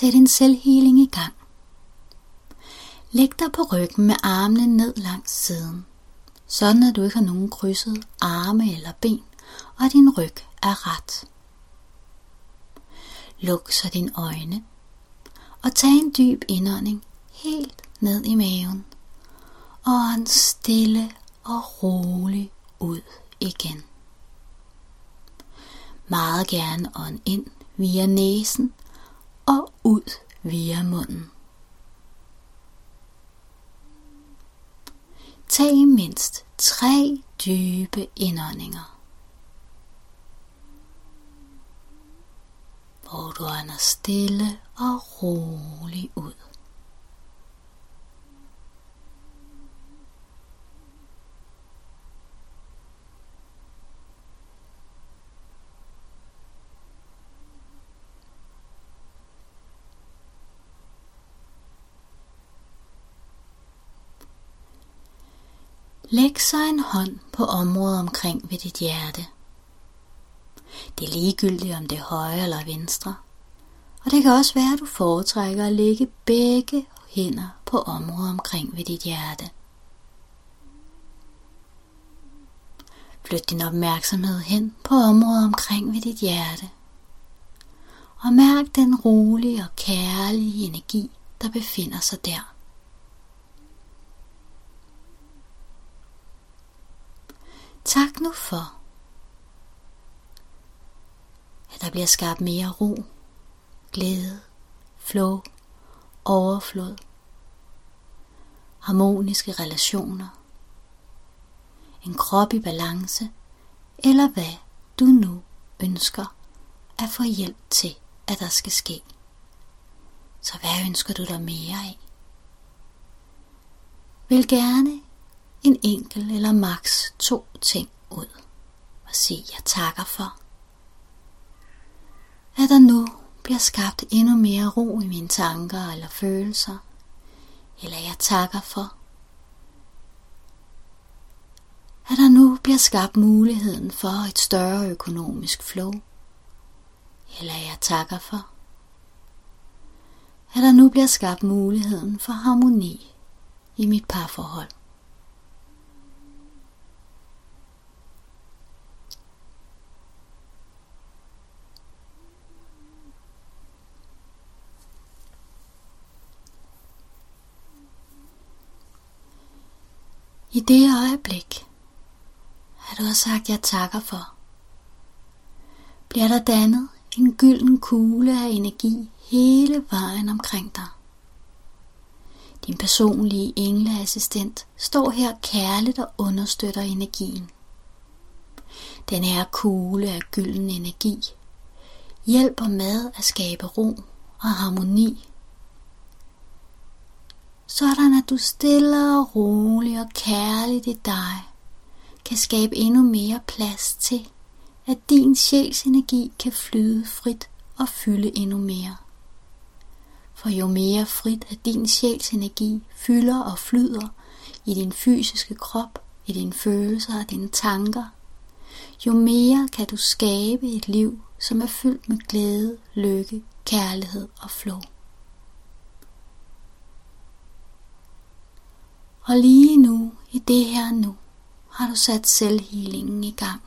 Sæt en selvhealing i gang. Læg dig på ryggen med armene ned langs siden, sådan at du ikke har nogen krydset arme eller ben, og din ryg er ret. Luk så dine øjne, og tag en dyb indånding helt ned i maven, og en stille og rolig ud igen. Meget gerne ånd ind via næsen ud via munden. Tag mindst tre dybe indåndinger. Hvor du ånder stille og rolig ud. Læg så en hånd på området omkring ved dit hjerte. Det er ligegyldigt om det er højre eller venstre. Og det kan også være, at du foretrækker at lægge begge hænder på området omkring ved dit hjerte. Flyt din opmærksomhed hen på området omkring ved dit hjerte. Og mærk den rolige og kærlige energi, der befinder sig der. Tak nu for, at der bliver skabt mere ro, glæde, flow, overflod, harmoniske relationer, en krop i balance, eller hvad du nu ønsker at få hjælp til, at der skal ske. Så hvad ønsker du dig mere af? Vil gerne en enkelt eller maks to ting ud og sige, jeg takker for. At der nu bliver skabt endnu mere ro i mine tanker eller følelser, eller jeg takker for, at der nu bliver skabt muligheden for et større økonomisk flow, eller jeg takker for, at der nu bliver skabt muligheden for harmoni i mit parforhold. I det øjeblik, at du har sagt, jeg takker for, bliver der dannet en gylden kugle af energi hele vejen omkring dig. Din personlige engleassistent står her kærligt og understøtter energien. Den her kugle af gylden energi hjælper med at skabe ro og harmoni sådan at du stille og roligt og kærligt i dig kan skabe endnu mere plads til, at din sjæls energi kan flyde frit og fylde endnu mere. For jo mere frit at din sjæls energi fylder og flyder i din fysiske krop, i dine følelser og dine tanker, jo mere kan du skabe et liv, som er fyldt med glæde, lykke, kærlighed og flow. Og lige nu, i det her nu, har du sat selvhealingen i gang.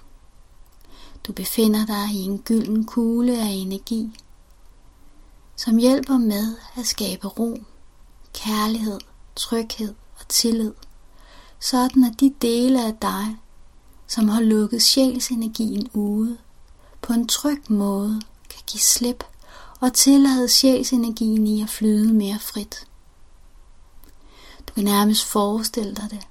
Du befinder dig i en gylden kugle af energi, som hjælper med at skabe ro, kærlighed, tryghed og tillid, sådan at de dele af dig, som har lukket sjælsenergien ude, på en tryg måde kan give slip og tillade sjælsenergien i at flyde mere frit. Du kan nærmest forestille dig det,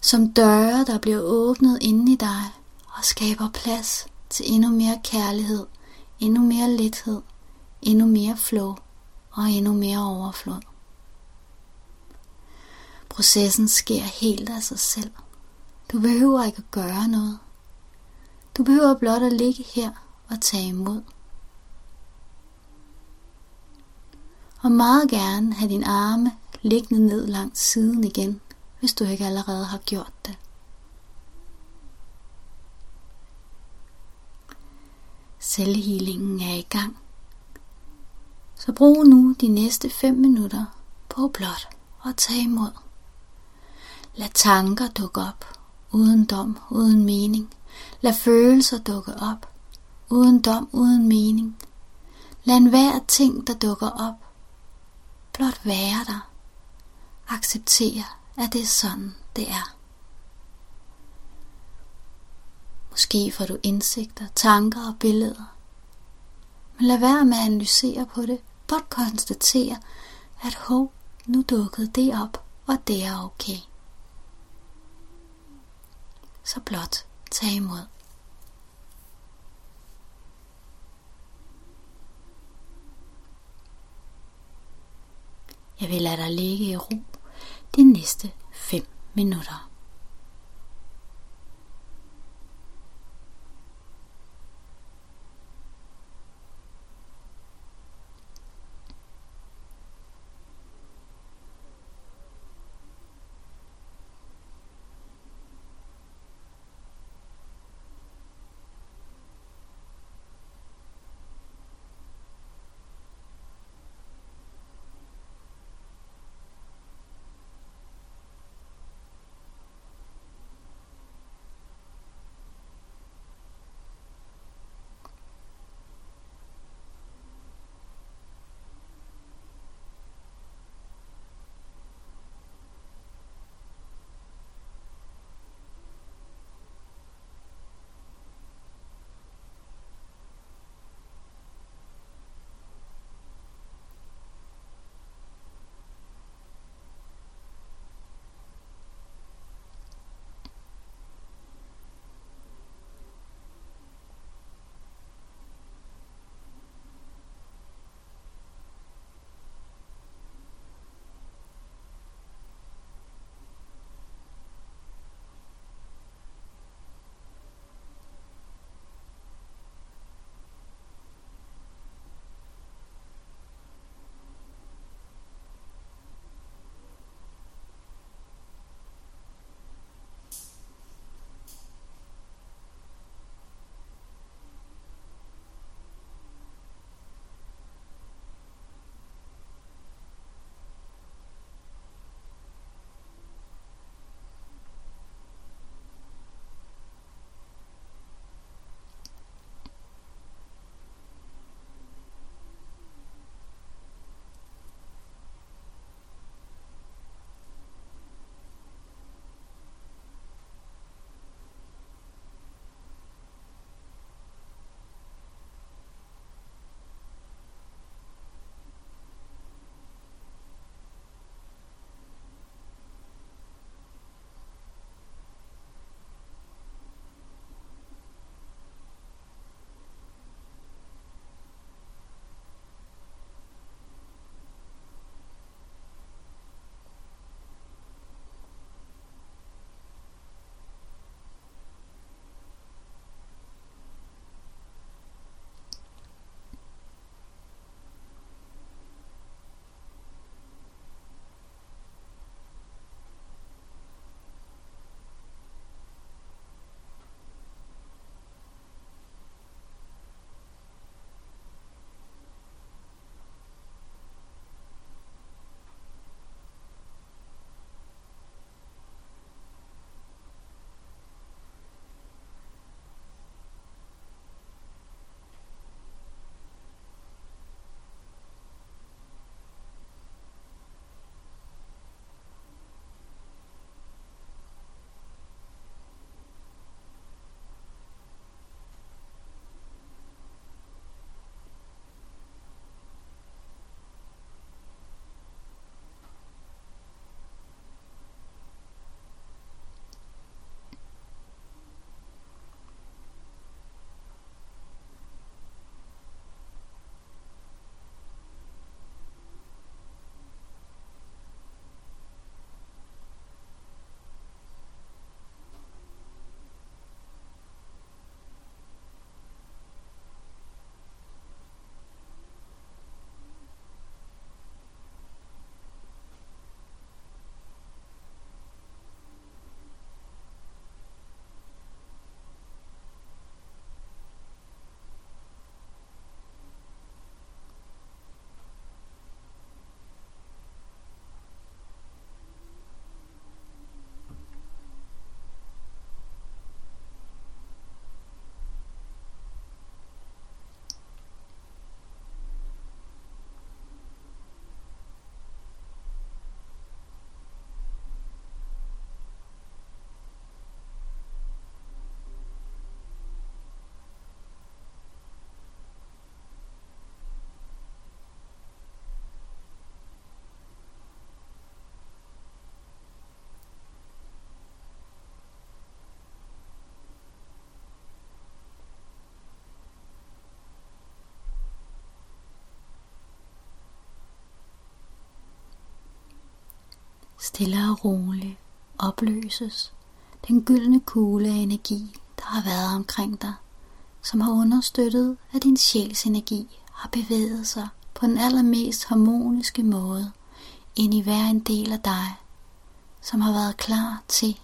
som døre, der bliver åbnet inde i dig og skaber plads til endnu mere kærlighed, endnu mere lethed, endnu mere flow og endnu mere overflod. Processen sker helt af sig selv. Du behøver ikke at gøre noget. Du behøver blot at ligge her og tage imod. Og meget gerne have din arme liggende ned langs siden igen, hvis du ikke allerede har gjort det. Selvhealingen er i gang. Så brug nu de næste 5 minutter på blot at tage imod. Lad tanker dukke op, uden dom, uden mening. Lad følelser dukke op, uden dom, uden mening. Lad enhver ting, der dukker op, blot være der. Acceptere, at det er sådan, det er. Måske får du indsigter, tanker og billeder. Men lad være med at analysere på det. Blot konstatere, at hov, nu dukkede det op, og det er okay. Så blot tag imod. Jeg vil lade dig ligge i ro de næste 5 minutter. Stille og roligt opløses den gyldne kugle af energi, der har været omkring dig, som har understøttet, at din sjæls energi har bevæget sig på den allermest harmoniske måde ind i hver en del af dig, som har været klar til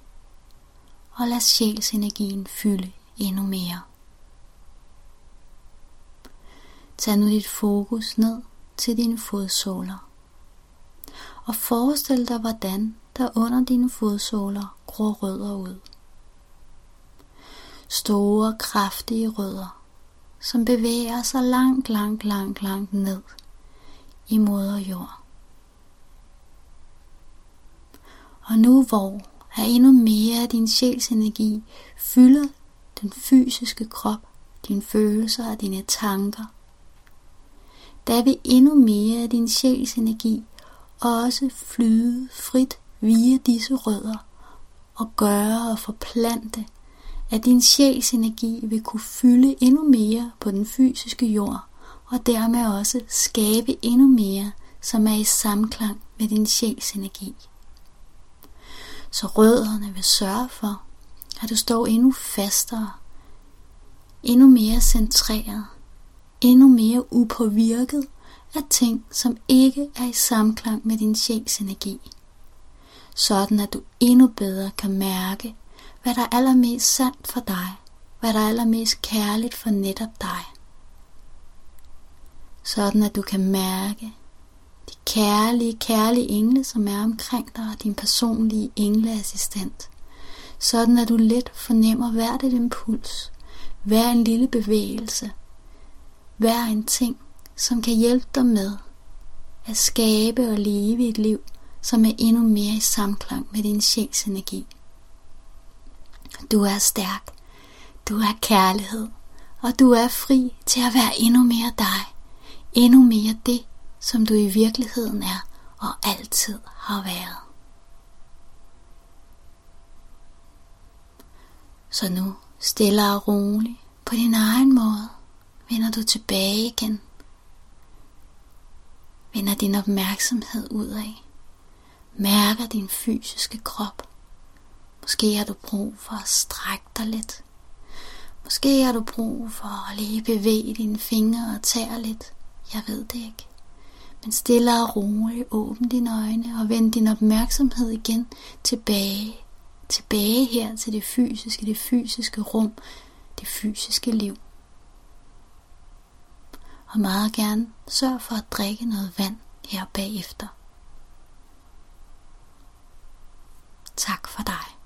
at lade sjælsenergien fylde endnu mere. Tag nu dit fokus ned til dine fodsåler. Og forestil dig, hvordan der under dine fodsåler gror rødder ud. Store, kraftige rødder, som bevæger sig langt, langt, langt, langt ned i moder jord. Og nu hvor er endnu mere af din sjæls energi fylder den fysiske krop, dine følelser og dine tanker, der vil endnu mere af din sjæls energi også flyde frit via disse rødder og gøre og forplante, at din sjæls energi vil kunne fylde endnu mere på den fysiske jord, og dermed også skabe endnu mere, som er i samklang med din sjæls energi. Så rødderne vil sørge for, at du står endnu fastere, endnu mere centreret, endnu mere upåvirket af ting, som ikke er i samklang med din sjæls energi. Sådan at du endnu bedre kan mærke, hvad der er allermest sandt for dig, hvad der er allermest kærligt for netop dig. Sådan at du kan mærke de kærlige, kærlige engle, som er omkring dig, og din personlige engleassistent. Sådan at du let fornemmer hver et impuls, hver en lille bevægelse, hver en ting, som kan hjælpe dig med at skabe og leve et liv, som er endnu mere i samklang med din sjæls energi. Du er stærk, du er kærlighed, og du er fri til at være endnu mere dig, endnu mere det, som du i virkeligheden er og altid har været. Så nu, stille og roligt, på din egen måde, vender du tilbage igen. Vender din opmærksomhed ud af. Mærker din fysiske krop. Måske har du brug for at strække dig lidt. Måske har du brug for at lige bevæge dine fingre og tæer lidt. Jeg ved det ikke. Men stille og roligt åbn dine øjne og vend din opmærksomhed igen tilbage. Tilbage her til det fysiske, det fysiske rum, det fysiske liv. Og meget gerne sørg for at drikke noget vand her bagefter. Tak for dig.